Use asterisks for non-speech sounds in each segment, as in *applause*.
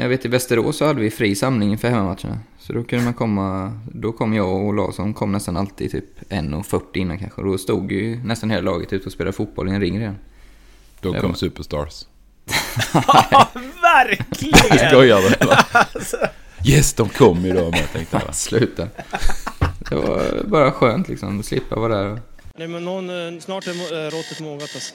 Jag vet i Västerås så hade vi fri samling inför hemmamatcherna. Så då kunde man komma, då kom jag och Larsson kom nästan alltid typ 1.40 innan kanske. Då stod ju nästan hela laget ute och spelade fotboll i en ring redan. Då kom var- Superstars. Ja, *laughs* verkligen! Skojar du eller? Yes, de kom ju då med tänkte jag. *laughs* Sluta. Det var bara skönt liksom att slippa vara där. och- Nej, men någon, eh, snart är eh, råttet mogat alltså.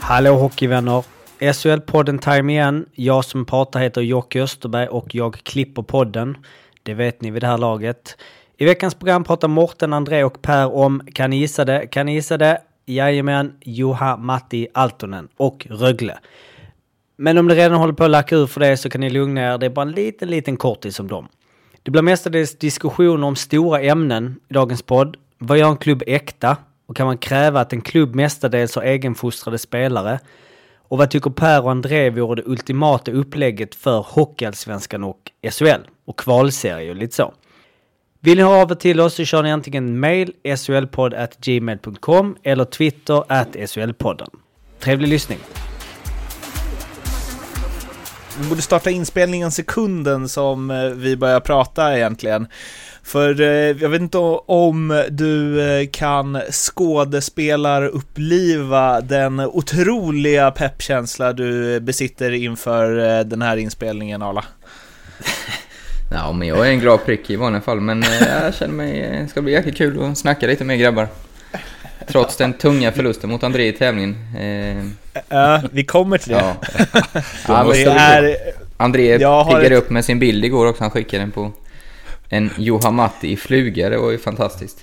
Hallå hockeyvänner! SHL-podden Time igen. Jag som pratar heter Jocke Österberg och jag klipper podden. Det vet ni vid det här laget. I veckans program pratar Morten, André och Per om, kan ni gissa det? Kan ni gissa det? Jajamän, Juha Matti Altonen och Rögle. Men om det redan håller på att lacka ur för det så kan ni lugna er. Det är bara en liten, liten kortis om dem. Det blir mestadels diskussioner om stora ämnen i dagens podd. Vad gör en klubb äkta? Och kan man kräva att en klubb mestadels har egenfostrade spelare? Och vad tycker Per och André vore det ultimata upplägget för Hockeyallsvenskan och SHL? Och kvalserie och lite så. Vill ni höra av er till oss så kör ni antingen mail gmail.com eller Twitter at shlpodden. Trevlig lyssning! Vi borde starta inspelningen sekunden som eh, vi börjar prata egentligen. För eh, jag vet inte om du eh, kan skådespelaruppliva den otroliga peppkänsla du besitter inför eh, den här inspelningen, Arla. *laughs* Ja, men jag är en glad prick i vanliga fall, men jag känner mig... Det ska bli jäkligt kul att snacka lite med grabbar. Trots den tunga förlusten mot André i tävlingen. Ja, vi kommer till det. ja. *laughs* ja, det men är, André piggade upp med sin bild igår också. Han skickade den på en Juha Matti i fluga. Det var ju fantastiskt.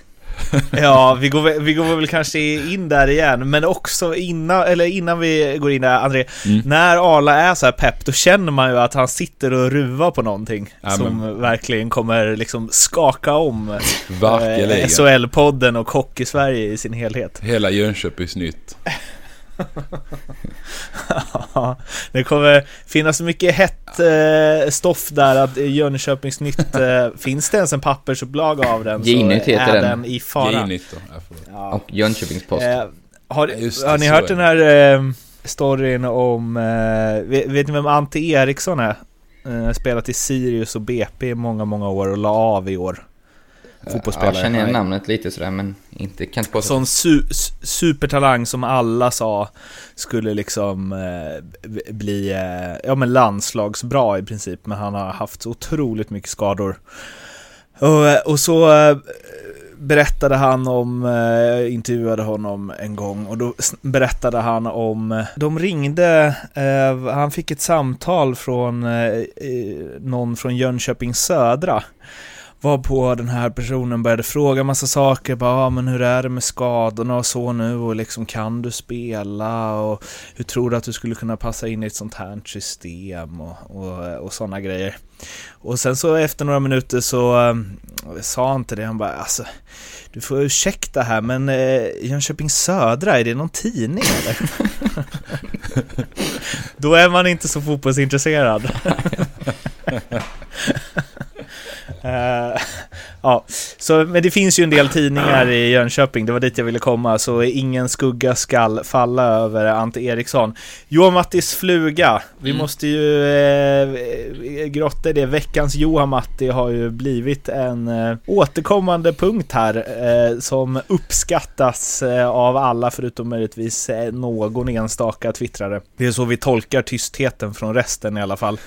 Ja, vi går, väl- vi går väl kanske in där igen, men också innan, eller innan vi går in där, André, Mm. när Arla är så här pepp, då känner man ju att han sitter och ruvar på någonting Ja, som verkligen kommer liksom skaka om eh. SHL-podden och Hockey-Sverige i sin helhet. Hela Jönköpings nytt. Ja, det kommer finnas så mycket hett eh, stoff där att Jönköpings Nytt, eh, finns det ens en pappersupplaga av den så heter är den. den i fara. G-nytt då. Ja. Och Jönköpings-Post. Eh, har, det, har ni hört den här eh, storyn om, eh, vet, vet ni vem Ante Eriksson är? Eh, spelat i Sirius och BP i många, många år och la av i år. Fotbollsspelare. jag känner igen namnet lite sådär, men inte, kan inte påstå. Sån su su- supertalang som alla sa skulle liksom eh, bli eh, ja, men landslagsbra i princip, men han har haft så otroligt mycket skador. Och, eh, och så eh, berättade han om, eh, jag intervjuade honom en gång och då berättade han om, eh, de ringde, eh, han fick ett samtal från eh, eh, någon från Jönköping Södra var på den här personen började fråga massa saker, bara ah, men hur är det med skadorna och så nu och liksom kan du spela och hur tror du att du skulle kunna passa in i ett sånt här system och, och, och sådana grejer. Och sen så efter några minuter så äh, sa han till det, han bara alltså du får ursäkta här men äh, Jönköping Södra, är det någon tidning eller? *laughs* Då är man inte så fotbollsintresserad. Eh, ja, så, men det finns ju en del tidningar i Jönköping, det var dit jag ville komma, så ingen skugga skall falla över Ante Eriksson. Johan Mattis fluga, vi Mm. måste ju eh, grotta i det. Veckans Johan Matti har ju blivit en eh, återkommande punkt här eh, som uppskattas eh, av alla förutom möjligtvis eh, någon enstaka twittrare. Det är så vi tolkar tystheten från resten i alla fall.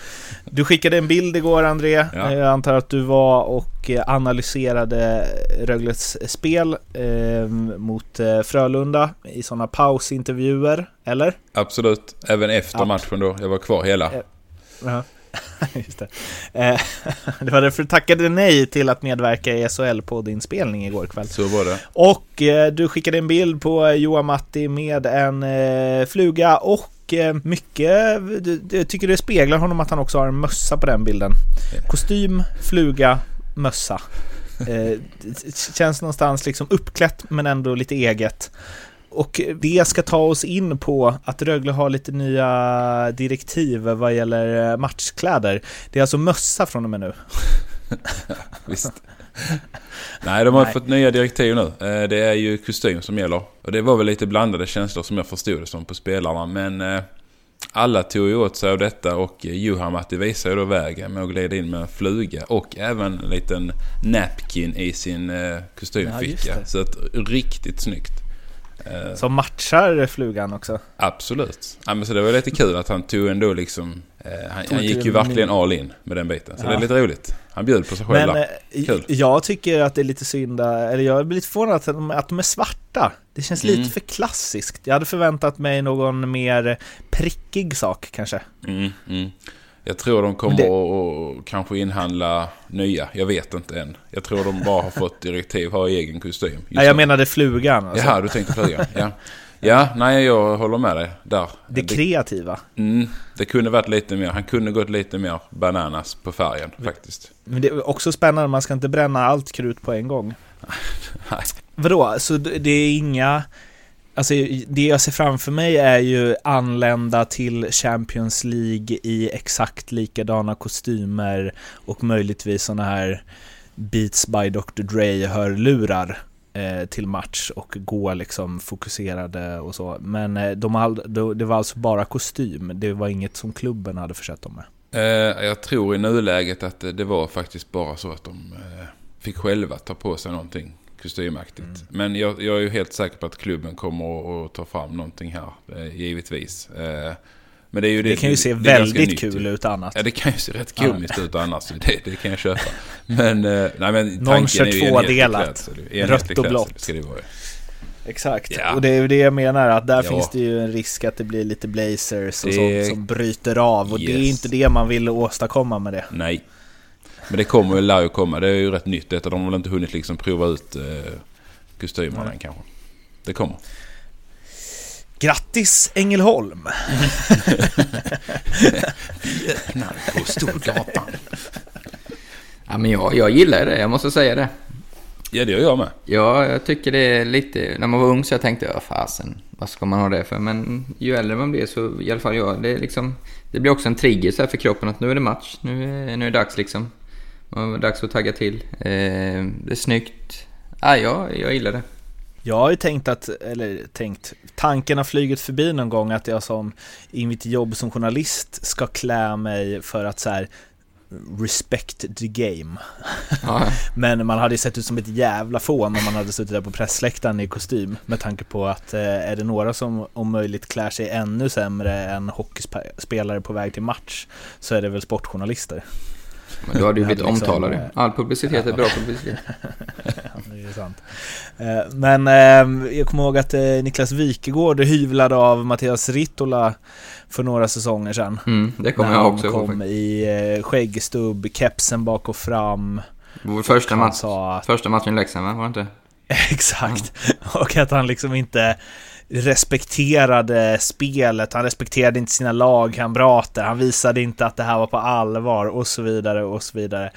Du skickade en bild igår André, Ja. jag antar att du var och eh, analyserade Rögles spel eh, mot eh, Frölunda i sådana pausintervjuer, eller? Absolut. Även efter Ja. matchen då. Jag var kvar hela. Eh, Ja, *laughs* just det. Eh, *laughs* det var därför du tackade nej till att medverka i SHL-poddinspelning igår kväll. Så var det. Och eh, du skickade en bild på Johan Matti med en eh, fluga och mycket, mycket, jag tycker det speglar honom att han också har en mössa på den bilden. Kostym, fluga, mössa. Eh, känns någonstans liksom uppklätt men ändå lite eget. Och det ska ta oss in på att Rögle har lite nya direktiv vad gäller matchkläder. Det är alltså mössa från och med nu. *laughs* Visst. Nej, de har Nej. fått nya direktiv nu. Eh, Det är ju kostym som gäller. Och det var väl lite blandade känslor som jag förstod det som på spelarna. Men eh, alla tog ju åt sig av detta och eh, Juhamatti visade ju då vägen med att glida in med en fluga och även en liten napkin i sin eh, Ja, kostymficka. det. Så att riktigt snyggt. Eh, Som matchar flugan också. Absolut. Ja, men så det var lite kul att han tog ändå liksom... Eh, han, han gick ju verkligen all in med den biten. Så Ja. det är lite roligt. Han bjöd på sig själv Men eh, Kul. jag tycker att det är lite synd, eller jag blir lite förvånad att de, att de är svarta. Det känns Mm. lite för klassiskt. Jag hade förväntat mig någon mer prickig sak kanske. Mm, mm. Jag tror de kommer Men att kanske inhandla nya. Jag vet inte än. Jag tror de bara har fått direktiv, ha egen kostym. Just Nej, jag nu. menade flugan. Alltså. Jaha, du tänkte flugan. Ja. ja, nej jag håller med dig där. Det kreativa. mm, det kunde varit lite mer. Han kunde gått lite mer bananas på färgen faktiskt. Men det är också spännande, man ska inte bränna allt krut på en gång. *laughs* Nej. Vadå? Så det det är inga... Alltså det jag ser framför mig är ju anlända till Champions League i exakt likadana kostymer och möjligtvis sådana här Beats by Dr. Dre-hörlurar eh, till match och gå liksom fokuserade och så. Men eh, de all, det var alltså bara kostym, det var inget som klubben hade försett dem med. Eh, jag tror i nuläget att det, var faktiskt bara så att de eh, fick själva ta på sig någonting kostymaktigt. Mm. Men jag, jag är ju helt säker på att klubben kommer att, ta fram någonting här, eh, givetvis. Eh, men det, är ju Det, kan ju se det väldigt kul ut annat. Ja, det kan ju se rätt komiskt ut annars. Det, det kan jag köpa. Men, eh, nej, men Någon kör tvådelat. Rött och blått. Ska det vara. ju. Exakt, Ja. och det är ju det jag menar att där Ja. finns det ju en risk att det blir lite blazers och Det- sånt som bryter av och det är Yes. inte det man vill åstadkomma med det. Nej. Men det kommer ju, lär ju komma. Det är ju rätt nytt detta. De har väl inte hunnit liksom prova ut eh, kostymerna än kanske. Det kommer. Grattis Ängelholm! På Storgatan. Ja, men jag, jag gillar det, jag måste säga det. Ja, det gör jag med. Ja, jag tycker det är lite... När man var ung så jag tänkte jag, fasen, vad ska man ha det för? Men ju äldre man blir så, i alla fall jag, det är liksom... Det blir också en trigger så här för kroppen att nu är det match, nu är, nu är det dags liksom. Och dags att tagga till. Eh, det är snyggt. Ja, jag, jag gillar det. Jag har ju tänkt att, eller tänkt, tanken har flugit förbi någon gång att jag som i mitt jobb som journalist ska klä mig för att så här respect the game. Ja, *laughs* Men man hade ju sett ut som ett jävla fån om man hade suttit där på pressläktaren i kostym med tanke på att eh, är det några som om möjligt klär sig ännu sämre än hockeyspelare på väg till match så är det väl sportjournalister. Men du hade ju blivit liksom, omtalad eh, All publicitet är bra publicitet. *laughs* Det är sant. Eh, Men eh, jag kommer ihåg att Niklas Wikegård hyvlade av Mattias Rittola för några säsonger sedan. Mm, det kommer jag också ihåg kom i skäggstubb, kepsen bak och fram. Vår första, match, att första matchen i Leksand, va? Var det inte? *laughs* Exakt. Och att han liksom inte respekterade spelet, han respekterade inte sina lagkamrater, han visade inte att det här var på allvar och så vidare och så vidare.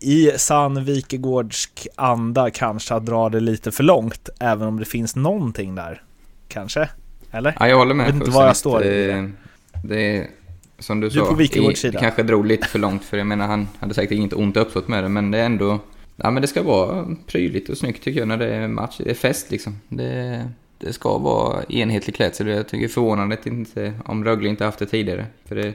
I sann Wikegårdsk anda kanske att dra det lite för långt, även om det finns någonting där. Kanske? Eller? Ja, jag håller med. Jag vet inte var jag står. Eh, Det är, som du, Du sa, på Wikegårds sida. det kanske drog lite för långt för jag menar han hade säkert inget ont uppsåt med det men det är ändå... Ja men det ska vara prydligt och snyggt tycker jag när det är match. Det är fest liksom. Det, det ska vara enhetlig klädsel. Jag tycker det är förvånande inte, om Rögle inte haft det tidigare. För det,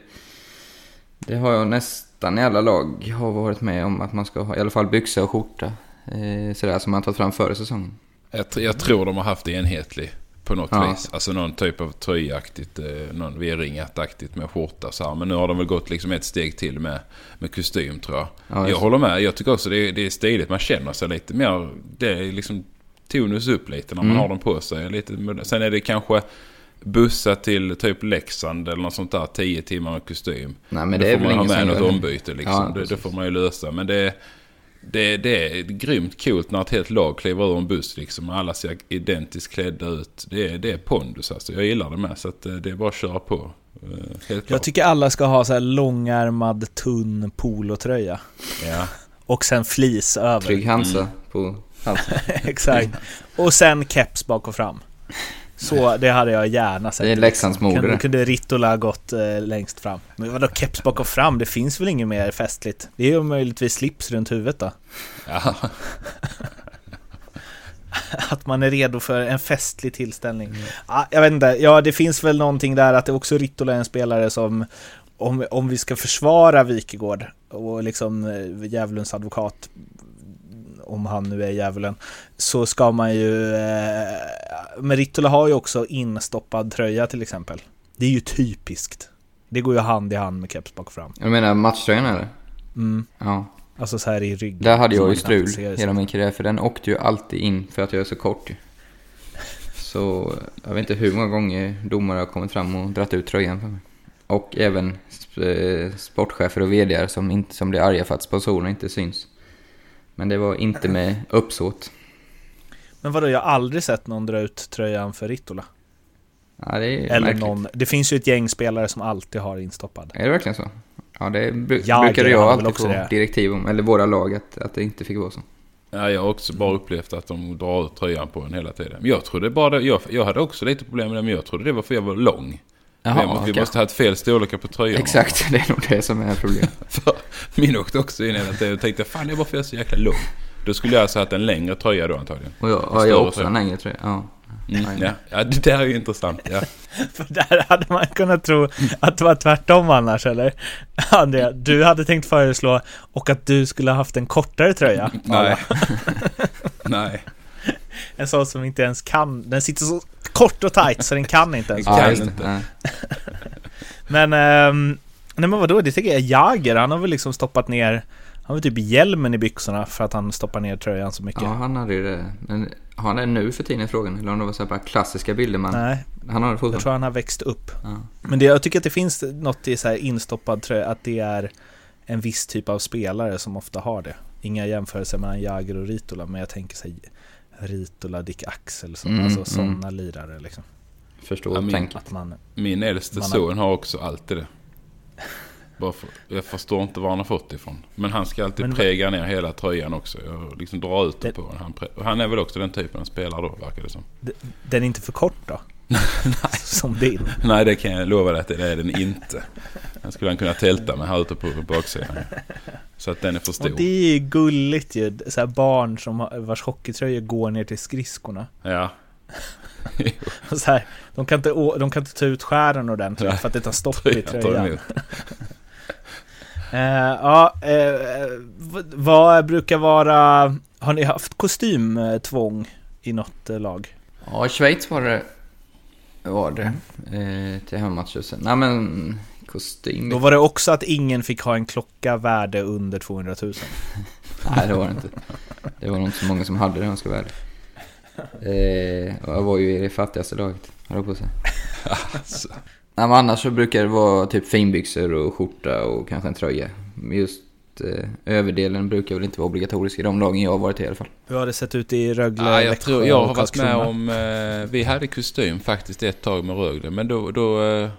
det har jag nästan i alla lag har varit med om att man ska ha i alla fall byxa och skjorta. Eh, sådär som man tagit fram före säsongen. Jag, jag tror de har haft det enhetlig på något Ja. vis. Alltså någon typ av tröjaktigt, eh, någon V-ringat-aktigt med skjorta så här. Men nu har de väl gått liksom ett steg till med, med kostym tror jag. Ja, jag håller med. Jag tycker också det är, det är stiligt. Man känner sig lite mer... Det är liksom tonus upp lite när man Mm. har dem på sig. Lite, sen är det kanske bussa till typ Leksand eller något sånt där. 10 timmar med kostym. Nej men Då det är får man ha med något det. ombyte liksom. Ja, det, det får man ju lösa. Men det, det, det är grymt coolt när ett helt lag kliver ur en buss liksom. Alla ser identiskt klädda ut. Det är, det är pondus alltså. Jag gillar det med. Så att eh, det är bara att köra på. Eh, Helt Jag tycker alla ska ha så här långärmad, tunn polotröja. Ja. Och sen flis över. Trygg Hansa på halsen. *laughs* Exakt. Och sen keps bak och fram. Så det hade jag gärna sett. Det är Leksands mode Kunde, det. kunde Rittola gått eh, längst fram. Men vadå keps bak och fram? Det finns väl inget mer festligt? Det är ju möjligtvis slips runt huvudet då. ja. *laughs* Att man är redo för en festlig tillställning. Ja, jag vet inte, ja det finns väl någonting där att det också Rittola är en spelare som om, om vi ska försvara Wikegård och liksom eh, djävulens advokat om han nu är djävulen så ska man ju eh, men Rittola har ju också instoppad tröja till exempel. Det är ju typiskt. Det går ju hand i hand med keps bak och fram. Jag menar matchtröjan eller? Mm. Ja. Alltså så här i ryggen. Där hade jag ju strul hela min karriär för den åkte ju alltid in för att jag är så kort. Så jag vet inte hur många gånger domare har kommit fram och dratt ut tröjan för mig. Och även eh, sportchefer och VDR som, inte, som blir arga för att sponsorerna inte syns. Men det var inte med uppsåt. Men vadå, jag har aldrig sett någon dra ut tröjan för Rittola. Ja, det är Eller märkligt. någon, det finns ju ett gäng spelare som alltid har instoppad. Är det verkligen så? Ja, det bru- Jager brukade jag alltid också få det. direktiv om, eller våra lag, att, att det inte fick vara så. Ja, jag har också bara upplevt att de drar ut tröjan på en hela tiden. Men jag trodde bara det, jag, jag hade också lite problem med det, men jag trodde det var för jag var lång. Jaha, vi okej. måste ha haft fel storlekar på tröjan. Exakt, det är nog det som är problemet. *laughs* Min åkte också in hela tiden och tänkte fan det är bara för jag är så jäkla lång. Då skulle jag alltså haft en längre tröja då antagligen. Och jag, större jag också tröja. en längre tröja. Ja. Mm, ja. ja, det där är ju intressant. Ja. *laughs* För där hade man kunnat tro att det var tvärtom annars, eller? *laughs* Andrea, du hade tänkt föreslå och att du skulle ha haft en kortare tröja. Nej. Nej. *laughs* En sån som inte ens kan, den sitter så kort och tight så den kan inte ens. *laughs* Kan inte. Men, ehm, nej men vadå, det tycker jag Jager, han har väl liksom stoppat ner, han har väl typ hjälmen i byxorna för att han stoppar ner tröjan så mycket. Ja, han hade ju det. Men har han det nu för tiden i frågan? Eller om det var så här bara klassiska bilder man... Nej, Han har det jag tror han har växt upp. Ja. Men det, jag tycker att det finns något i så här instoppad tröja, att det är en viss typ av spelare som ofta har det. Inga jämförelser mellan Jagr och Ritola, men jag tänker sig Ritola, Dick Axel, så, Mm, alltså mm. sådana lirare liksom. Förstår Ja, min- tänket. Att man, Min äldste Man son har också alltid det. Bara för, jag förstår inte var han har fått det ifrån. Men han ska alltid Men präga ner hela tröjan också. Jag liksom drar ut det Det- på honom. Han, han är väl också den typen av spelare då, verkar det som. den är inte för kort då? Som din. Nej, det kan jag lova dig att det är den inte. Den skulle han kunna tälta med här ute på baksidan. Så att den är för stor. Och det är ju gulligt ju, så här barn som har, vars hockeytröjor går ner till skridskorna. Ja. *laughs* Och så här, de, kan inte, de kan inte ta ut skären ordentligt Nej. för att det tar stopp i *laughs* Tröjan. *laughs* Eh, ja, eh, vad, vad brukar vara... Har ni haft kostymtvång i något lag? Ja, i Schweiz var det... Var det. Eh, till hemmamatcher sen. Nej men, kostym. Då var det också att ingen fick ha en klocka värde under 200 000. *laughs* Nej, det var det inte. Det var nog inte så många som hade det om jag ska vara ärlig. Eh, jag var ju i det fattigaste laget, höll på att säga. Alltså. *laughs* Nej, men annars så brukar det vara typ finbyxor och skjorta och kanske en tröja. Men Eh, överdelen brukar väl inte vara obligatorisk i de lagen jag har varit i i alla fall. Hur har det sett ut i Rögle, Ja, jag, Växjö tror, jag har varit med om... Eh, vi hade kostym faktiskt ett tag med Rögle. Men då, då, eh,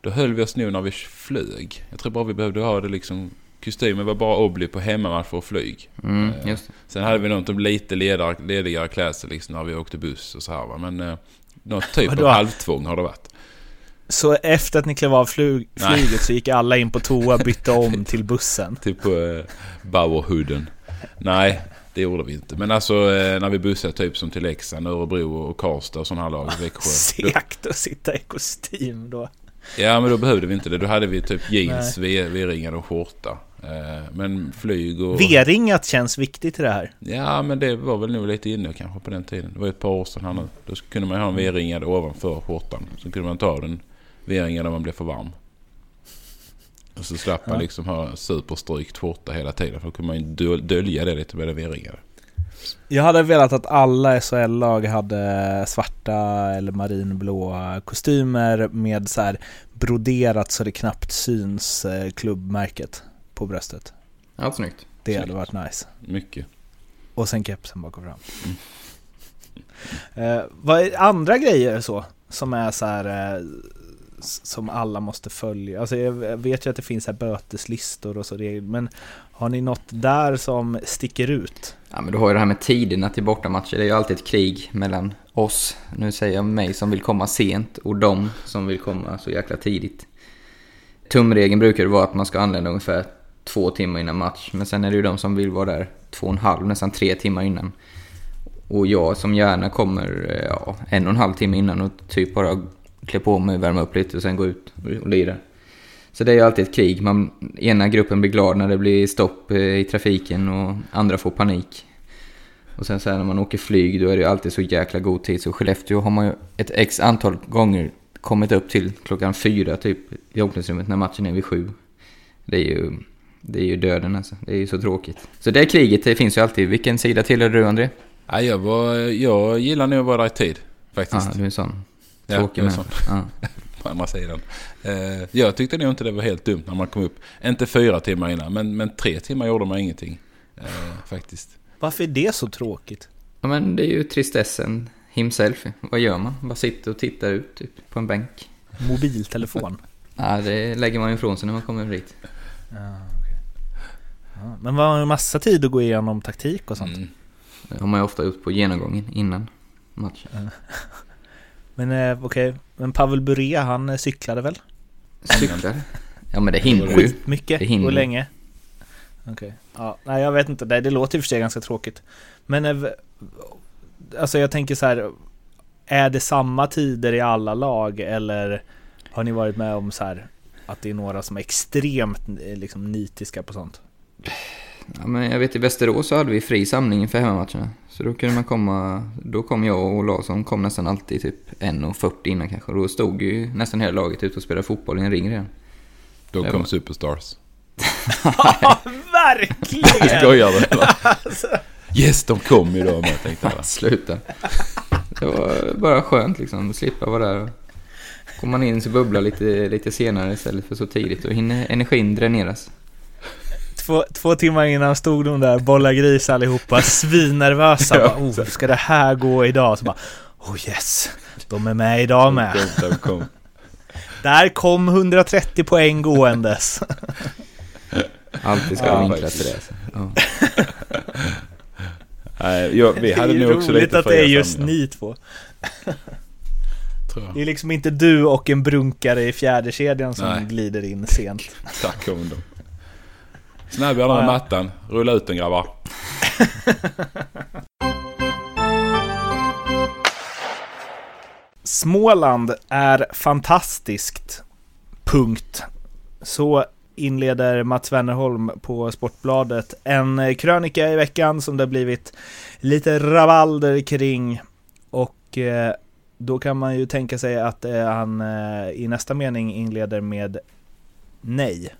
då höll vi oss nog när vi flög. Jag tror bara vi behövde ha det liksom... Kostymen var bara obli på hemmamatch och flyg. Mm, Eh. Sen hade vi något om lite ledigare klädsel liksom när vi åkte buss och så här va. Men eh, något typ av halvtvång har det varit. Så efter att ni klev av flyg, flyget så gick alla in på toa, bytte om *laughs* till bussen? Typ på eh, Bauerhuden. Nej, det gjorde vi inte. Men alltså eh, när vi bussade typ som till Leksand, Örebro och Karlstad och sådana här lag. Växjö. *laughs* Segt att sitta i kostym då. ja men då behövde vi inte det. Då hade vi typ jeans, V- V-ringade och skjorta. Eh, men flyg och... V-ringat känns viktigt i det här. Ja men det var väl nog lite inne kanske på den tiden. Det var ett par år sedan här nu. Då kunde man ha en V-ringad ovanför skjortan. Så kunde man ta den V-ringad när man blev för varm. Och så slapp man Ja. liksom ha superstrykt skjorta hela tiden. För då kunde man ju döl- dölja det lite med det V-ringade. Jag hade velat att alla SHL-lag hade svarta eller marinblåa kostymer med så här broderat så det knappt syns eh, klubbmärket på bröstet. Ja, snyggt. Det hade Snyggt. varit nice. Mycket. Och sen kepsen bakom fram. Eh, vad är andra grejer så? Som är så här eh, som alla måste följa. Alltså jag vet ju att det finns här böteslistor och så men har ni något där som sticker ut? Ja, men du har ju det här med tiderna till bortamatcher. Det är ju alltid ett krig mellan oss, nu säger jag mig, som vill komma sent och de som vill komma så jäkla tidigt. Tumregeln brukar det vara att man ska anlända ungefär två timmar innan match. Men sen är det ju de som vill vara där två och en halv, nästan tre timmar innan. Och jag som gärna kommer eh, ja, en och en halv timme innan och typ bara klä på mig, värma upp lite och sen gå ut och- lira. Så det är ju alltid ett krig. Man, ena gruppen blir glad när det blir stopp eh, i trafiken och andra får panik. Och sen så här när man åker flyg då är det ju alltid så jäkla god tid. Så Skellefteå har man ju ett x antal gånger kommit upp till klockan fyra typ i omklädningsrummet när matchen är vid sju. Det är ju, det är ju döden alltså. Det är ju så tråkigt. Så det kriget, det finns ju alltid. Vilken sida tillhör du André? Ja, jag, var, jag gillar nog att vara där i tid. Ja, Faktiskt. du är en sån. Tråkig sån. Ja. *laughs* På andra sidan. Eh, jag tyckte nog inte det var helt dumt när man kom upp. Inte fyra timmar innan, men, men tre timmar gjorde man ingenting. Eh, faktiskt. Varför är det så tråkigt? ja men det är ju tristessen himself. Vad gör man? Bara sitter och tittar ut typ på en bänk. Mobiltelefon? *laughs* Ja, det lägger man ju ifrån sig när man kommer dit. ja, okej. ja, men man har ju massa tid att gå igenom taktik och sånt. Mm. Det har man ju ofta gjort på genomgången innan matchen. *laughs* Men eh, okej, men Pavel Bure han eh, cyklade väl? Cyklar? Ja men det hinner du. Mycket Det hinner. och länge. Okej. Ja, nej jag vet inte, det, det låter i och för sig ganska tråkigt. Men eh, alltså jag tänker så här. Är det samma tider i alla lag eller har ni varit med om så här att det är några som är extremt liksom, nitiska på sånt? Ja, men jag vet i Västerås så hade vi fri samling inför hemmamatcherna. Så då kunde man komma, då kom jag och Larsson kom nästan alltid typ 1.40 innan kanske. Och då stod ju nästan hela laget ute och spelade fotboll i en ring redan. Då kom var- Superstars. Verkligen! Skojar du eller? Yes, de kom ju då med tänkte jag. Sluta. Det var bara skönt liksom, att slippa vara där. och- Kommer man in så bubblar lite, lite senare istället för så tidigt. Då hinner energin dräneras. Två, två timmar innan stod de där, bolla gris allihopa, svinnervösa. *laughs* Ja, bara, oh, ska det här gå idag? Så bara, oh yes, de är med idag med. De, de kom. Där kom 130 poäng gåendes. *laughs* Alltid ska Ja, det vinklas faktiskt. till det. Alltså. Ja. *laughs* Nej, jag, vi hade det är nog också roligt lite att det är just ni två. Tror jag. Det är liksom inte du och en brunkare i fjärde kedjan som Nej. glider in sent. Tack om dem. Snabb gärna med Ja, ja. mattan. Rulla ut den grabbar. Småland är fantastiskt. Punkt. Så inleder Mats Wennerholm på Sportbladet en krönika i veckan som det har blivit lite rabalder kring. Och eh, då kan man ju tänka sig att eh, han eh, i nästa mening inleder med nej.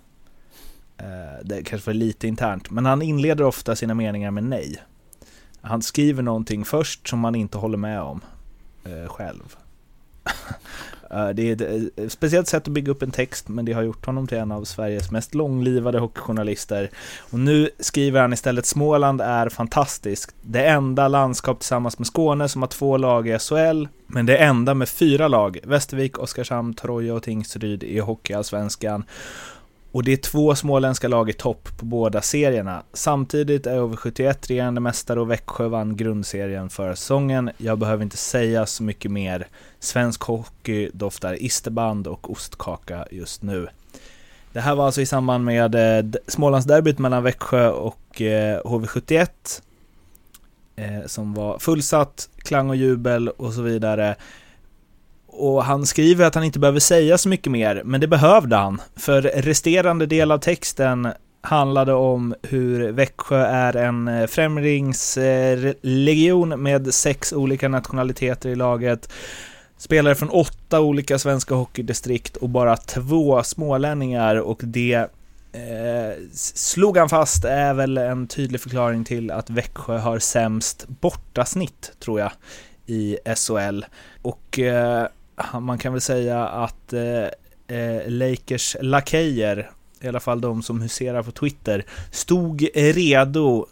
Eh, det kanske var lite internt, men han inleder ofta sina meningar med nej. Han skriver någonting först som man inte håller med om eh, själv. *laughs* Eh, det är ett speciellt sätt att bygga upp en text, men det har gjort honom till en av Sveriges mest långlivade hockeyjournalister. Och nu skriver han istället Småland är fantastiskt. Det enda landskap tillsammans med Skåne som har två lag i SHL, men det enda med fyra lag. Västervik, Oskarshamn, Troja och Tingsryd i Hockeyallsvenskan. Och det är två småländska lag i topp på båda serierna. Samtidigt är HV71 regerande mästare och Växjö vann grundserien förra säsongen. Jag behöver inte säga så mycket mer. Svensk hockey doftar isterband och ostkaka just nu. Det här var alltså i samband med eh, Smålandsderbyt mellan Växjö och eh, HV71. Eh, som var fullsatt, klang och jubel och så vidare. Och han skriver att han inte behöver säga så mycket mer, men det behövde han. För resterande del av texten handlade om hur Växjö är en eh, främlingslegion med sex olika nationaliteter i laget. Spelare från åtta olika svenska hockeydistrikt och bara två smålänningar och det eh, slog han fast är väl en tydlig förklaring till att Växjö har sämst bortasnitt, tror jag, i SHL. Och eh, man kan väl säga att eh, eh, Lakers lakejer i alla fall de som huserar på Twitter, stod redo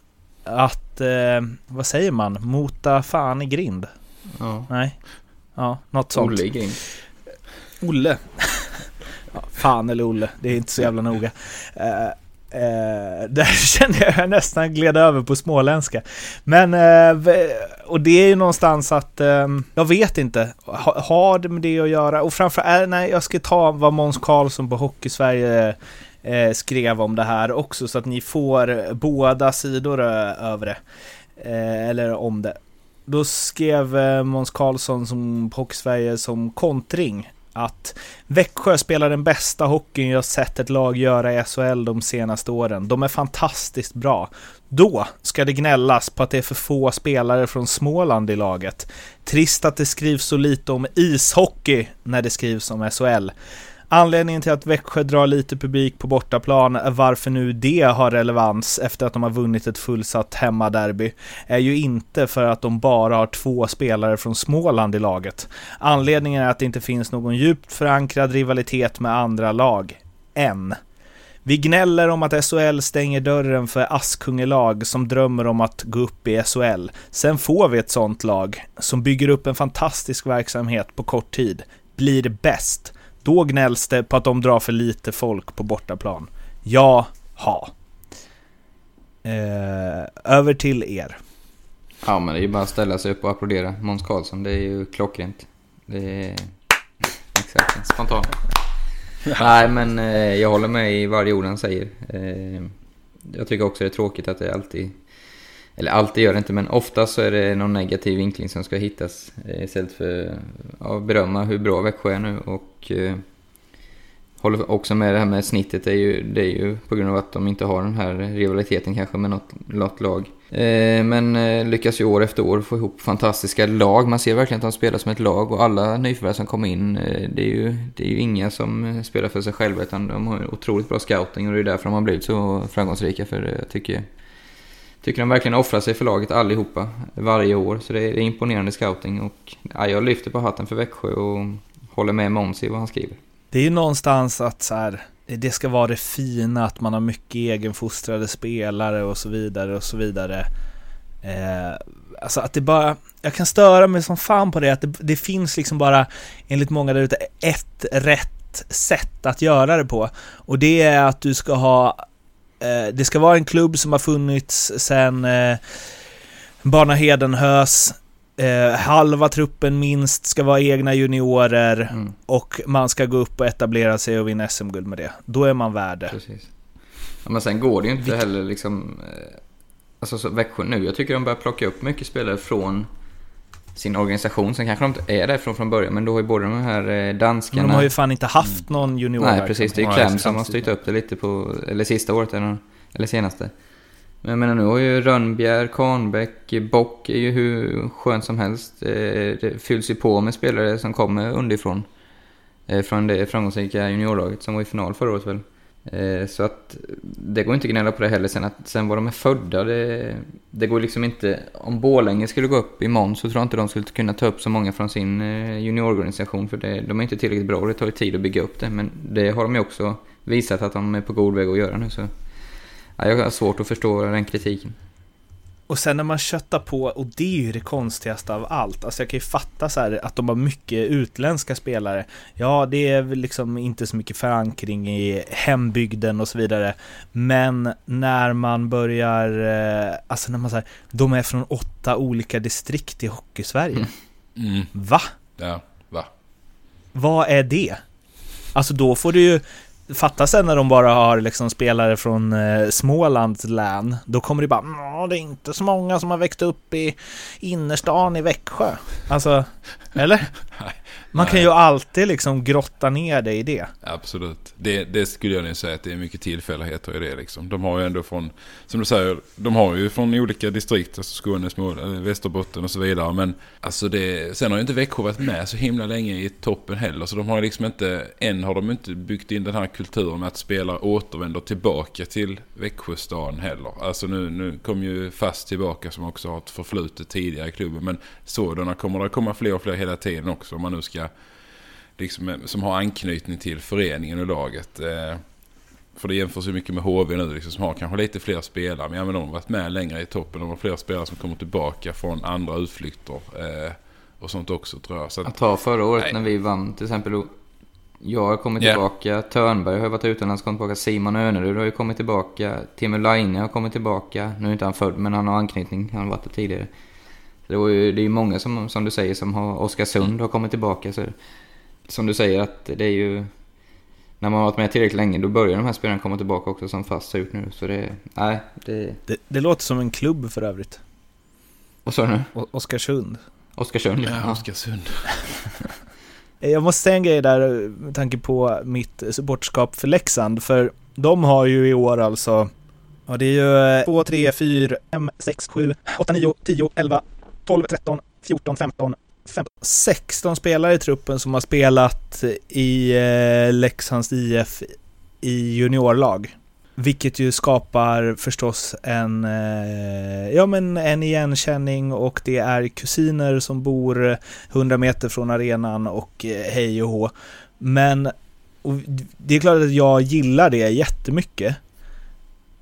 att, eh, vad säger man, mota fan i grind? Ja. Nej? Ja, något sånt. Olle i grind. Olle. *laughs* ja, fan eller Olle, det är inte så jävla noga. Eh, *laughs* där kände jag jag nästan gled över på småländska. Men, eh, och det är ju någonstans att, eh, jag vet inte, ha, har det med det att göra? Och framförallt, eh, nej, jag ska ta vad Måns Karlsson på Hockeysverige eh, skrev om det här också, så att ni får båda sidor eh, över det. Eh, eller om det. Då skrev eh, Måns Karlsson som på Hockeysverige som kontring att Växjö spelar den bästa hockeyn jag sett ett lag göra i SHL de senaste åren. De är fantastiskt bra. Då ska det gnällas på att det är för få spelare från Småland i laget. Trist att det skrivs så lite om ishockey när det skrivs om SHL. Anledningen till att Växjö drar lite publik på bortaplan, varför nu det har relevans efter att de har vunnit ett fullsatt hemmaderby, är ju inte för att de bara har två spelare från Småland i laget. Anledningen är att det inte finns någon djupt förankrad rivalitet med andra lag. Än. Vi gnäller om att SHL stänger dörren för Askungelag som drömmer om att gå upp i SHL. Sen får vi ett sånt lag som bygger upp en fantastisk verksamhet på kort tid. Blir bäst. Då gnälls det på att de drar för lite folk på bortaplan. Ja, ha. Eh, över till er. Ja, men det är ju bara att ställa sig upp och applådera Måns Karlsson. Det är ju klockrent. Det är... Exakt, spontant. Nej, men eh, jag håller med i varje ord han säger. Eh, jag tycker också det är tråkigt att det alltid... Eller alltid gör det inte, men ofta så är det någon negativ vinkling som ska hittas. Eh, istället för att berömma hur bra Växjö är nu. Och eh, håller också med det här med snittet. Det är, ju, det är ju på grund av att de inte har den här rivaliteten kanske med något, något lag. Eh, men eh, lyckas ju år efter år få ihop fantastiska lag. Man ser verkligen att de spelar som ett lag och alla nyförvärv som kommer in, eh, det, är ju, det är ju inga som eh, spelar för sig själva utan de har otroligt bra scouting och det är därför de har blivit så framgångsrika. För jag tycker, tycker de verkligen offrar sig för laget allihopa varje år. Så det är, det är imponerande scouting och ja, jag lyfter på hatten för Växjö och håller med Måns i vad han skriver. Det är ju någonstans att så här, det ska vara det fina, att man har mycket egenfostrade spelare och så vidare och så vidare. Eh, alltså att det bara, jag kan störa mig som fan på det, att det, det finns liksom bara, enligt många där ute, ett rätt sätt att göra det på. Och det är att du ska ha, det ska vara en klubb som har funnits sedan eh, Barna Hedenhös, Eh, halva truppen minst ska vara egna juniorer Mm. och man ska gå upp och etablera sig och vinna SM-guld med det. Då är man värd det. Ja, men sen går det ju inte heller liksom... eh, Alltså så Växjö nu, jag tycker de börjar plocka upp mycket spelare från sin organisation. Sen kanske de inte är därifrån från början, men då har ju både de här eh, Men danskarna... de har ju fan inte haft någon junior Nej, precis. Det är ju. Clem som har styrt upp det lite på... Eller sista året, eller, eller senaste. Men jag menar, nu har ju Rönnbjer, Kahnbäck, Bock är ju hur skönt som helst. Eh, Det fylls ju på med spelare som kommer underifrån. Eh, Från det framgångsrika juniorlaget som var i final förra året väl. Eh, så att det går inte att gnälla på det heller. Sen, att, sen var de är födda, det, det går liksom inte... Om Borlänge skulle gå upp imorgon så tror jag inte de skulle kunna ta upp så många från sin eh, juniororganisation. För det, de är inte tillräckligt bra och det tar ju tid att bygga upp det. Men det har de ju också visat att de är på god väg att göra nu. Så ja, jag har svårt att förstå den kritiken. Och sen när man köttar på, och det är ju det konstigaste av allt. Alltså jag kan ju fatta så här att de har mycket utländska spelare. Ja, det är liksom inte så mycket förankring i hembygden och så vidare. Men när man börjar, eh, alltså när man säger, de är från åtta olika distrikt i Hockeysverige. Mm. Va? Ja, va? Vad är det? Alltså då får du ju fatta sen när de bara har liksom spelare från eh, Smålands län. Då kommer det bara det är inte så många som har växt upp i innerstan i Växjö. Alltså, eller? *laughs* Man kan ju alltid liksom grotta ner det i det. Absolut. Det, det skulle jag nog säga att det är mycket tillfälligheter i det liksom. De har ju ändå från, som du säger, de har ju från olika distrikt, alltså Skåne, Småland, Västerbotten och så vidare. Men alltså det, sen har ju inte Växjö varit med så himla länge i toppen heller. Så de har liksom inte, än har de inte byggt in den här kulturen med att spelare återvänder tillbaka till Växjö stan heller. Alltså nu, nu kom ju Fast tillbaka som också har ett förflutet tidigare i klubben. Men sådana kommer det komma fler och fler hela tiden också om man nu ska liksom, som har anknytning till föreningen och laget. Eh, för det jämförs ju mycket med HV nu liksom, som har kanske lite fler spelare. Men ja, men de har varit med längre i toppen. De har fler spelare som kommer tillbaka från andra utflykter. Eh, och sånt också tror jag. Så att, ta förra året Nej. när vi vann till exempel. Jag har kommit Ja. tillbaka, Törnberg har varit utomlands, kommit tillbaka, Simon Önerud har ju kommit tillbaka, Timo Laine har kommit tillbaka. Nu är inte han född, men han har anknytning, han har varit där tidigare. Det, var ju, det är ju många som, som du säger, som har, Oskarsund har kommit tillbaka. Så, som du säger att det är ju, när man har varit med tillräckligt länge, då börjar de här spelarna komma tillbaka också som fast har gjort nu. Så det, nej, det, Det, det låter som en klubb för övrigt. vad sa du nu? O- Oskarsund. Oskarsund? ja, Oskarsund. *laughs* Jag måste säga en grej där med tanke på mitt supportskap för Leksand. För de har ju i år alltså, ja det är ju 2, 3, 4, 5, 6, 7, 8, 9, 10, 11, 12, 13, 14, 15, 15 16 spelare i truppen som har spelat i eh, Leksands IF i juniorlag. Vilket ju skapar förstås en, eh, ja men en igenkänning och det är kusiner som bor 100 meter från arenan och eh, hej och hå. Men och det är klart att jag gillar det jättemycket.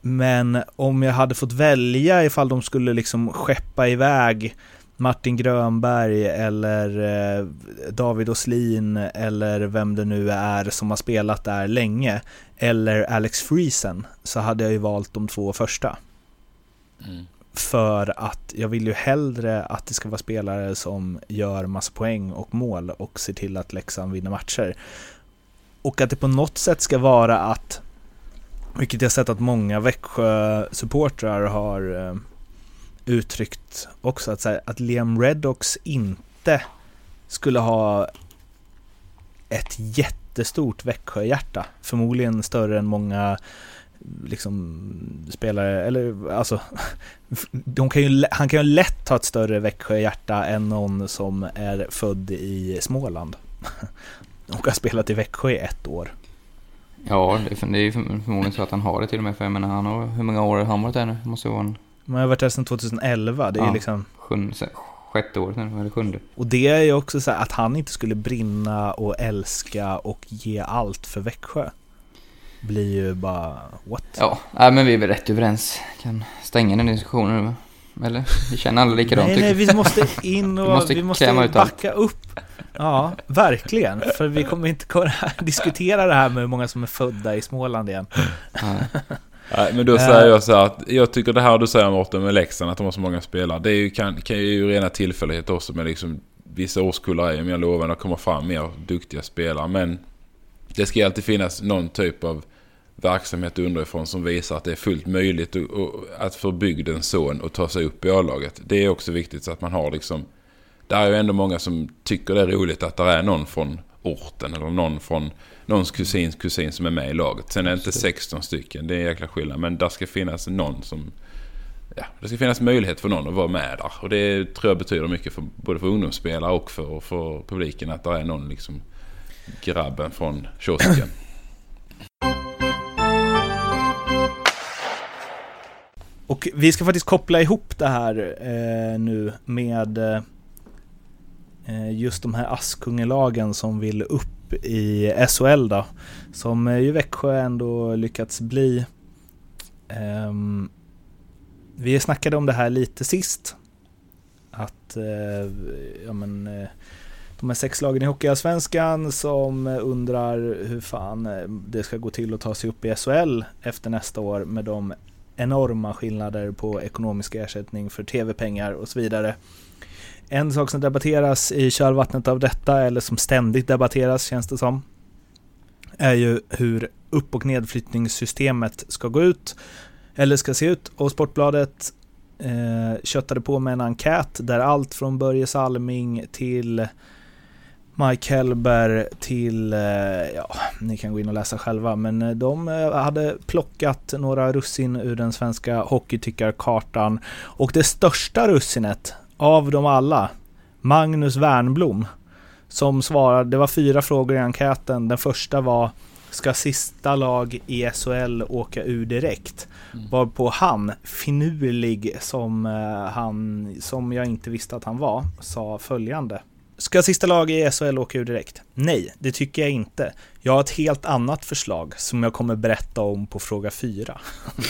Men om jag hade fått välja ifall de skulle liksom skeppa iväg Martin Grönberg eller eh, David Oslin eller vem det nu är som har spelat där länge eller Alex Friesen så hade jag ju valt de två första. Mm. För att jag vill ju hellre att det ska vara spelare som gör massa poäng och mål och ser till att Leksand vinner matcher. Och att det på något sätt ska vara att, vilket jag sett att många Växjö-supportrar har eh, uttryckt också, att, så här, att Liam Redox inte skulle ha ett jättestort Växjö-hjärta. Förmodligen större än många liksom spelare, eller alltså *laughs* de kan ju, han kan ju lätt ha ett större Växjö-hjärta än någon som är född i Småland. *laughs* Och har spelat i Växjö i ett år. Ja, det är, ju förmodligen så att han har det till och med. För jag menar, han har, hur många år har han varit där nu? Det måste vara en jag har varit där sedan 2011, det är Ja. liksom sjunde, sjätte året nu, eller sjunde. Och det är ju också så här att han inte skulle brinna och älska och ge allt för Växjö. Blir ju bara, what? Ja, nej, men vi är väl rätt överens. Kan stänga den diskussionen nu? Eller? Vi känner alla likadant nej, tycker nej, vi måste in *laughs* och Vi måste vi måste ut allt. backa upp. Ja, verkligen. För vi kommer inte kunna *laughs* diskutera det här med hur många som är födda i Småland igen. Nej. Nej, men då säger jag så här att jag tycker det här du säger Mårten med Leksand, att de har så många spelare. Det är ju, kan, kan ju rena tillfälligheter också med liksom vissa årskullar är ju, jag lovar, det kommer fram mer duktiga spelare. Men det ska ju alltid finnas någon typ av verksamhet underifrån som visar att det är fullt möjligt att, att för bygdens son att ta sig upp i A-laget. Det är också viktigt så att man har liksom... Det är ju ändå många som tycker det är roligt att det är någon från orten eller någon från någons kusins kusin som är med i laget. Sen är det inte 16 stycken, det är en jäkla skillnad. Men där ska finnas någon som... Ja, det ska finnas möjlighet för någon att vara med där. Och det tror jag betyder mycket för, både för ungdomsspelare och för, för publiken att det är någon liksom grabben från kiosken. *clears throat* Och vi ska faktiskt koppla ihop det här eh, nu med eh, just de här Askungelagen som vill upp i SHL då. Som eh, ju Växjö ändå lyckats bli. Um, vi snackade om det här lite sist. Att uh, ja, men, uh, de här sex lagen i Hockeyallsvenskan som undrar hur fan det ska gå till att ta sig upp i SHL efter nästa år med de enorma skillnader på ekonomisk ersättning för tv-pengar och så vidare. En sak som debatteras i kölvattnet av detta, eller som ständigt debatteras känns det som, är ju hur upp och nedflyttningssystemet ska gå ut, eller ska se ut. Och Sportbladet eh, köttade på med en enkät där allt från Börje Salming till Mike Hellberg till, eh, ja, ni kan gå in och läsa själva, men eh, de eh, hade plockat några russin ur den svenska hockeytyckarkartan. Och det största russinet av dem alla, Magnus Wernblom, som svarade, det var fyra frågor i enkäten. Den första var, ska sista lag i SHL åka ur direkt? Varpå han, finurlig som eh, han, som jag inte visste att han var, sa följande. Ska sista lag i SHL åka ur direkt? Nej, det tycker jag inte. Jag har ett helt annat förslag som jag kommer berätta om på fråga fyra.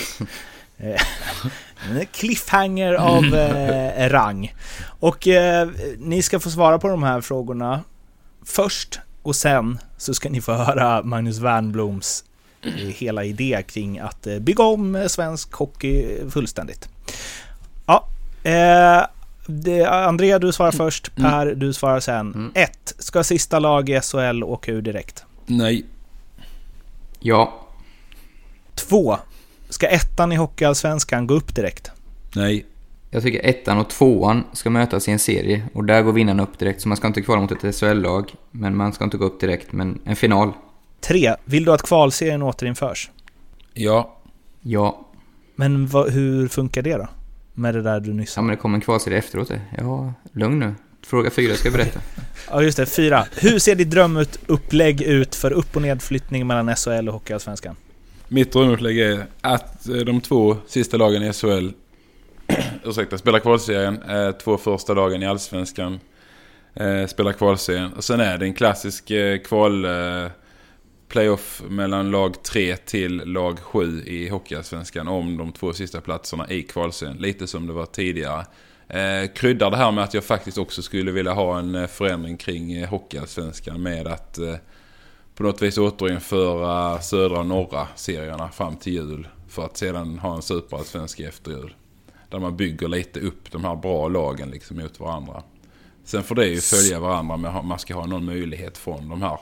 *laughs* Eh, *laughs* en Cliffhanger av eh, rang. Och eh, ni ska få svara på de här frågorna först och sen så ska ni få höra Magnus Wernbloms eh, hela idé kring att eh, bygga om eh, svensk hockey fullständigt. Ja, eh, det, Andrea du svarar först, Per du svarar sen. 1. Ska sista lag i SHL åka ur direkt? Nej. Ja. 2. Ska ettan i Hockeyallsvenskan gå upp direkt? Nej. Jag tycker ettan och tvåan ska mötas i en serie och där går vinnaren upp direkt. Så man ska inte kvala mot ett SHL-lag, men man ska inte gå upp direkt. Men en final, 3. Vill du att kvalserien återinförs? Ja. ja. Men vad, hur funkar det då? Med det där du nyss Ja sa? men det kommer en kvalserie efteråt det. Ja, lugn nu. Fråga fyra ska jag berätta. *laughs* Ja just det, 4. Hur ser ditt drömupplägg ut för upp och nedflyttning mellan SHL och Hockeyallsvenskan? Mitt drömupplägg är att eh, de två sista lagen i SHL *clears throat* ursäkta, spelar kvalserien. Eh, två första lagen i Allsvenskan eh, spelar kvalserien. Och sen är det en klassisk kval playoff mellan lag 3 till lag 7 i Hockeyallsvenskan om de två sista platserna i kvalserien. Lite som det var tidigare. Eh, kryddar det här med att jag faktiskt också skulle vilja ha en förändring kring eh, Hockeyallsvenskan med att eh, på något vis återinföra södra och norra serierna fram till jul. För att sedan ha en superallsvensk efter jul. Där man bygger lite upp de här bra lagen liksom mot varandra. Sen får det ju följa varandra med man ska ha någon möjlighet från de här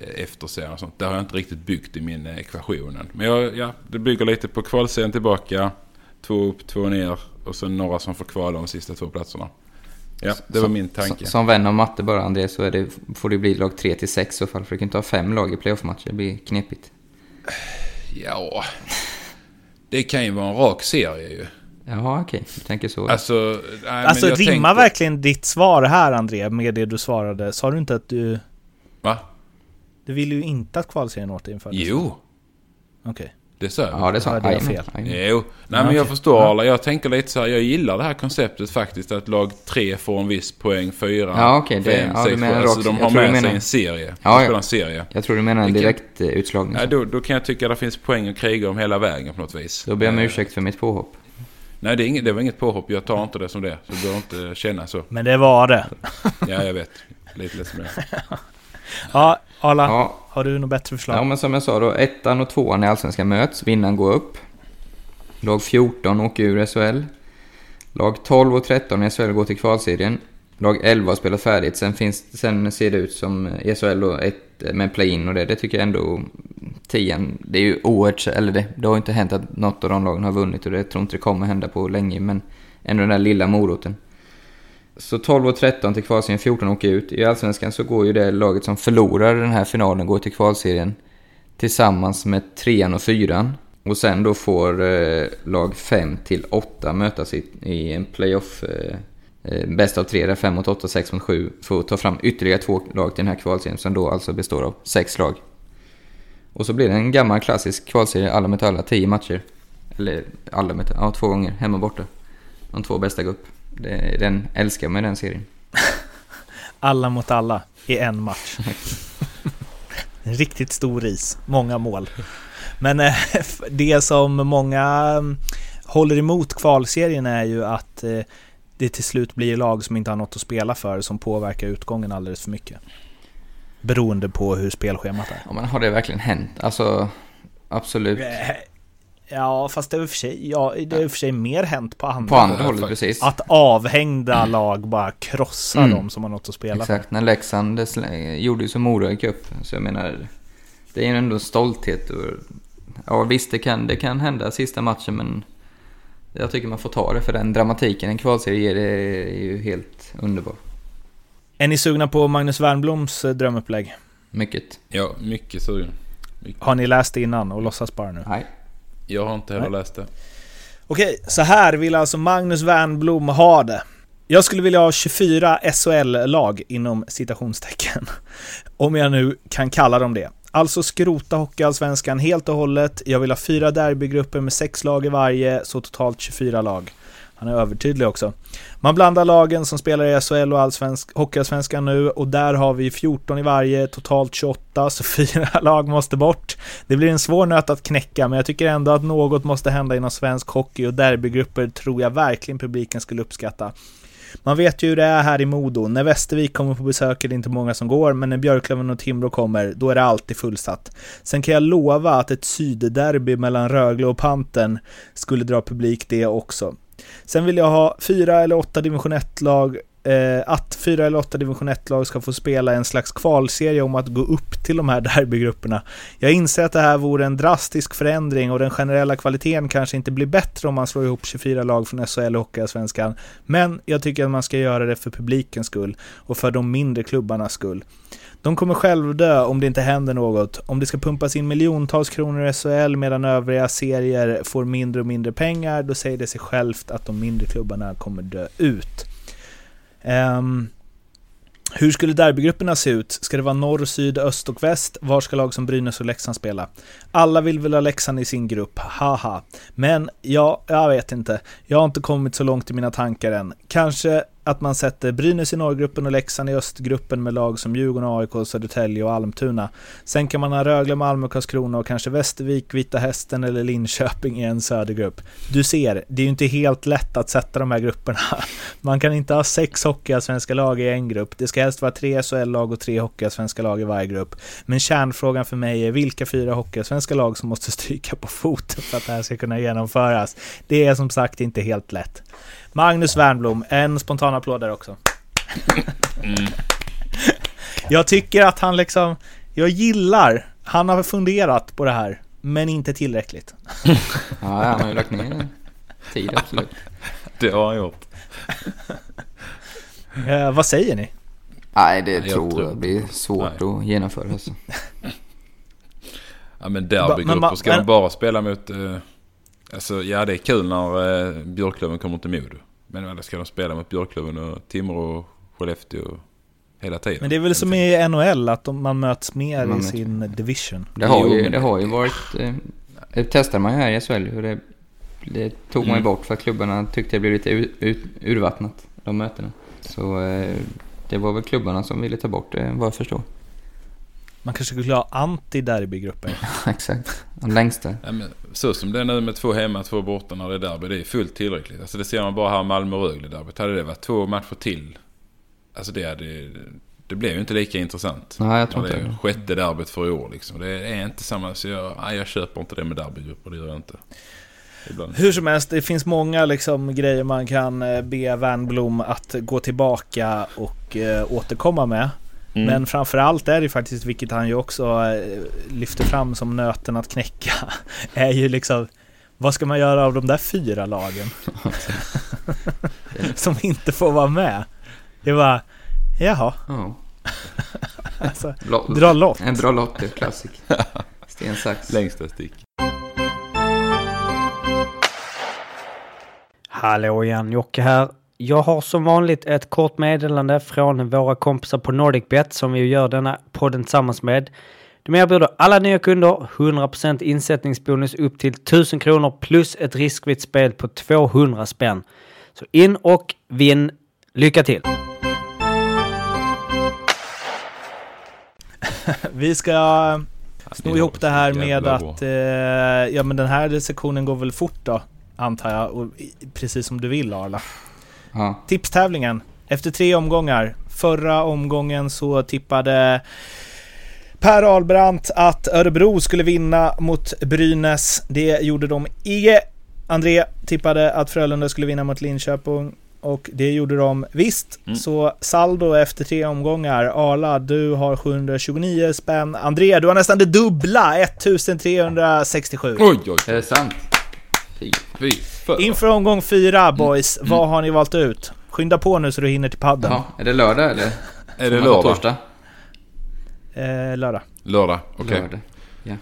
eh, efterserierna och sånt. Det har jag inte riktigt byggt i min ekvation ekvationen. Men jag, ja, det bygger lite på kvalserien tillbaka. Två upp, två ner och sen några som får kvala de sista två platserna. Ja, det var Som- min tanke. Som, som vän av matte bara, André, så är det, får det bli lag 3 till 6 i så fall. För du kan inte ha fem lag i playoff-matcher. Det blir knepigt. Ja, det kan ju vara en rak serie ju. Jaha, okej. Du tänker så. Alltså, nej, Alltså rimmar tänkte- verkligen ditt svar här André med det du svarade? Sa du inte att du... Va? Du vill ju inte att kvalserien återinfördes? Jo, Okej. Det sa jag. ja, det sa jag Jajamän, fel. jajamän. Jo, nej men jag förstår Arla. Jag tänker lite så här. Jag gillar det här konceptet faktiskt. Att lag 3 får en viss poäng, 4, Ja, okej, det- 5, ja, du 6, 7. menar Alltså de har med sig menar- en serie. Ja, ja. spelar en serie. Jag tror du menar en direkt eh, utslagning. Nej, då, då kan jag tycka att det finns poäng att kriga om hela vägen på något vis. Då ber jag om Eh, ursäkt för mitt påhopp. Nej, det, är inget, det var inget påhopp. Jag tar inte det som det. Så du behöver inte känna så. Men det var det. Ja, jag vet. Lite ledsen med det. *laughs* Ja, Arla. Ja, Har du något bättre förslag? ja, men som jag sa då. Ettan och tvåan i Allsvenskan möts. Vinnaren går upp. Lag 14 åker ur SHL. Lag 12 och 13 i SHL går till kvalserien. Lag 11 har spelat färdigt. Sen, finns, sen ser det ut som i SHL då, ett med play-in och det. Det tycker jag ändå... Tian, det är ju oerhört... Eller det, det har inte hänt att något av de lagen har vunnit och det tror inte det kommer hända på länge. Men ändå den där lilla moroten. Så 12 och 13 till kvalserien, 14 åker ut. I Allsvenskan så går ju det laget som förlorar den här finalen går till kvalserien tillsammans med trean och fyran. Och sen då får eh, lag 5 till 8 mötas i, i en playoff. Eh, eh, bäst av tre, där 5 mot 8, 6 mot 7. Får ta fram ytterligare två lag till den här kvalserien som då alltså består av sex lag. Och så blir det en gammal klassisk kvalserie, alla mot alla, 10 matcher. Eller alla mot ja två gånger, hemma och borta. De två bästa går upp. Den älskar man i den serien. *laughs* Alla mot alla i en match. *laughs* En riktigt stor is, många mål. Men eh, *laughs* det som många mm, håller emot kvalserien är ju att eh, det till slut blir lag som inte har något att spela för som påverkar utgången alldeles för mycket. Beroende på hur spelschemat är. Ja, men har det verkligen hänt? Alltså, absolut. Ja, fast det är i och för sig, ja, det är i och för sig mer hänt på andra På andra håll. hållet, precis. Att avhängda lag bara krossar Mm. dem som har något att spela. Exakt, när Leksand gjorde ju som Mora i cup. Så jag menar, det är ju ändå en stolthet. Och, ja visst, det kan, det kan hända sista matchen men jag tycker man får ta det för den dramatiken en kvalserie ger det är ju helt underbar. Är ni sugna på Magnus Wernbloms eh, drömupplägg? Mycket. Ja, mycket sugen. Har ni läst det innan och låtsas bara nu? Nej. Jag har inte heller Nej. läst det. Okej, så här vill alltså Magnus Wernbloom ha det. Jag skulle vilja ha 24 SHL-lag inom citationstecken. *laughs* Om jag nu kan kalla dem det. Alltså skrota Hockeyallsvenskan helt och hållet. Jag vill ha fyra derbygrupper med sex lag i varje, så totalt 24 lag. Han är övertydlig också. Man blandar lagen som spelar i SHL och allsvensk, Hockeyallsvenskan nu och där har vi 14 i varje, totalt 28, så *laughs* fyra lag måste bort. Det blir en svår nöt att knäcka, men jag tycker ändå att något måste hända inom svensk hockey och derbygrupper tror jag verkligen publiken skulle uppskatta. Man vet ju hur det är här i Modo. När Västervik kommer på besök är det inte många som går, men när Björklöven och Timrå kommer, då är det alltid fullsatt. Sen kan jag lova att ett sydderby mellan Rögle och Panten skulle dra publik det också. Sen vill jag ha fyra eller åtta division 1-lag eh, att fyra eller åtta division 1-lag ska få spela en slags kvalserie om att gå upp till de här *laughs* derbygrupperna. Jag inser att det här vore en drastisk förändring och den generella kvaliteten kanske inte blir bättre om man slår ihop 24 lag från SHL och Hockeyallsvenskan. Men jag tycker att man ska göra det för publikens skull och för de mindre klubbarnas skull. De kommer själv dö om det inte händer något. Om det ska pumpas in miljontals kronor i SHL medan övriga serier får mindre och mindre pengar, då säger det sig självt att de mindre klubbarna kommer dö ut. Um, hur skulle derbygrupperna se ut? Ska det vara norr, syd, öst och väst? Var ska lag som Brynäs och Leksand spela? Alla vill väl ha Leksand i sin grupp, haha. Men ja, jag vet inte. Jag har inte kommit så långt i mina tankar än. Kanske att man sätter Brynäs i norrgruppen och Leksand i östgruppen med lag som Djurgården, AIK, Södertälje och Almtuna. Sen kan man ha Rögle, Malmö, Karlskrona och kanske Västervik, Vita Hästen eller Linköping i en södergrupp. Du ser, det är ju inte helt lätt att sätta de här grupperna. *laughs* Man kan inte ha sex hockeyallsvenska lag i en grupp. Det ska helst vara tre SHL-lag och tre hockeyallsvenska lag i varje grupp. Men kärnfrågan för mig är vilka fyra hockeyallsvenska lag som måste stryka på foten för att det här ska kunna genomföras. Det är som sagt inte helt lätt. Magnus Wernblom, en spontan applåd där också. Mm. Jag tycker att han liksom, jag gillar, han har funderat på det här, men inte tillräckligt. *laughs* ja, han har ju lagt ner tid, absolut. Det har han gjort. eh, vad säger ni? Nej, det jag tror jag blir svårt Nej. att genomföra. Alltså. ja, men derbygrupper ska men, de bara spela mot... Eh, alltså, ja, det är kul när eh, Björklöven kommer till Modo. Men eller ska de spela mot Björklöven och Timrå och Skellefteå hela tiden? Men det är väl som i NHL att man möts mer man i sin division? Det har ju, det har ju varit... Eh, det testar man ju här i SHL hur det, det tog man ju mm. bort för att klubbarna tyckte det blev lite ur, ur, urvattnat, de mötena. Så eh, det var väl klubbarna som ville ta bort det vad jag förstår. Man kanske skulle ha anti-derbygrupper. *laughs* Exakt, de längsta. Ja, men, så som det är nu med två hemma, två borta när det är derby, det är fullt tillräckligt. Alltså det ser man bara här Malmö-Rögle-derbyt. Hade det varit två matcher till, alltså det hade... Det blev ju inte lika intressant. Nej, jag tror inte det. är sjätte derbyt för i år liksom. Det är inte samma, så jag, nej, jag köper inte det med derbygrupper, det gör jag inte. Ibland. Hur som helst, det finns många liksom, grejer man kan eh, be Wernbloom att gå tillbaka och äh, återkomma med. Mm. Men framförallt är det faktiskt, vilket han ju också eh, lyfter fram som nöten att knäcka, *laughs* är ju liksom vad ska man göra av de där fyra lagen? *laughs* som inte får vara med. Det var jaha. Oh. *laughs* alltså, dra lott. En dra lott är klassik. Sten, sax. Längsta stick. Hallå igen, Jocke här. Jag har som vanligt ett kort meddelande från våra kompisar på NordicBet som vi gör denna podden tillsammans med. De erbjuder alla nya kunder 100% insättningsbonus upp till 1000 kronor plus ett riskfritt spel på 200 spänn. Så in och vinn. Lycka till! *laughs* vi ska sno ihop det här med att... Eh, ja men den här sektionen går väl fort då, antar jag. Och, precis som du vill Arla. Ja. Tipstävlingen. Efter tre omgångar. Förra omgången så tippade Per Albrandt att Örebro skulle vinna mot Brynäs. Det gjorde de icke. André tippade att Frölunda skulle vinna mot Linköping. Och det gjorde de visst. Mm. Så saldo efter tre omgångar. Arla, du har 729 spänn. André, du har nästan det dubbla. 1367. Oj, oj. Är det sant? Fy. Inför omgång fyra boys, mm. vad har ni valt ut? Skynda på nu så du hinner till padden. Ja, är det lördag eller? Är det lördag? Torsdag? Eh, lördag. Lördag, okej. Okay. Lördag. Ja.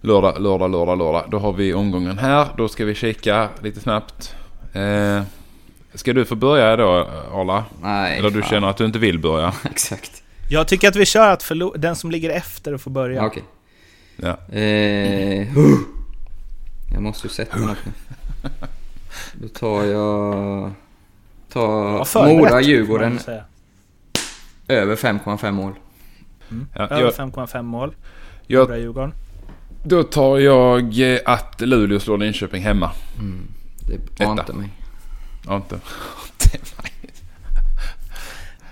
lördag, lördag, lördag, lördag. Då har vi omgången här. Då ska vi kika lite snabbt. Eh, ska du få börja då, Arla? Nej. Eller du fan. känner att du inte vill börja? *laughs* Exakt. Jag tycker att vi kör att den som ligger efter får börja. Okej. Okay. Ja. Eh, jag måste ju sätta något nu. Då tar jag... Tar Ja, säga. över 5,5 mål. Ja, Över jag, 5,5 mål. jag, Bra Djurgården. då tar jag eh, att Luleå slår Linköping hemma. Det Etta. ante mig. Ja, inte. *laughs*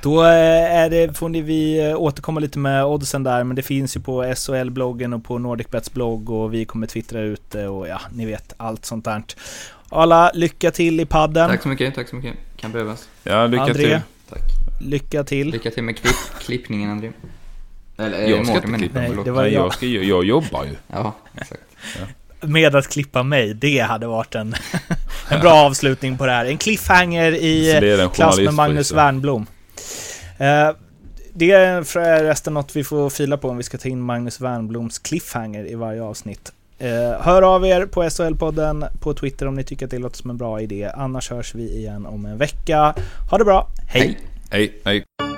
Då eh, är det, får ni vi eh, återkomma lite med oddsen där, men det finns ju på SHL-bloggen och på NordicBets blogg och vi kommer twittra ut det och ja, ni vet allt sånt där. Alla, lycka till i padden. Tack så mycket, tack så mycket. Kan behövas. Ja, lycka André. till. Tack. Lycka till. Lycka till med klipp, klippningen André. Eller eh, Jag ska Mårten, inte klippa. Nej, det var jag. jag, ska, jag jobbar ju. Ja, exakt. Med att klippa mig, det hade varit en, *laughs* en bra avslutning på det här. En cliffhanger i klass med. Magnus Wernbloom. Eh, det är förresten något vi får fila på om vi ska ta in Magnus Wernbloms cliffhanger i varje avsnitt. Eh, hör av er på SHL-podden på Twitter om ni tycker att det låter som en bra idé. Annars hörs vi igen om en vecka. Ha det bra, hej. Hej. Hej, hej.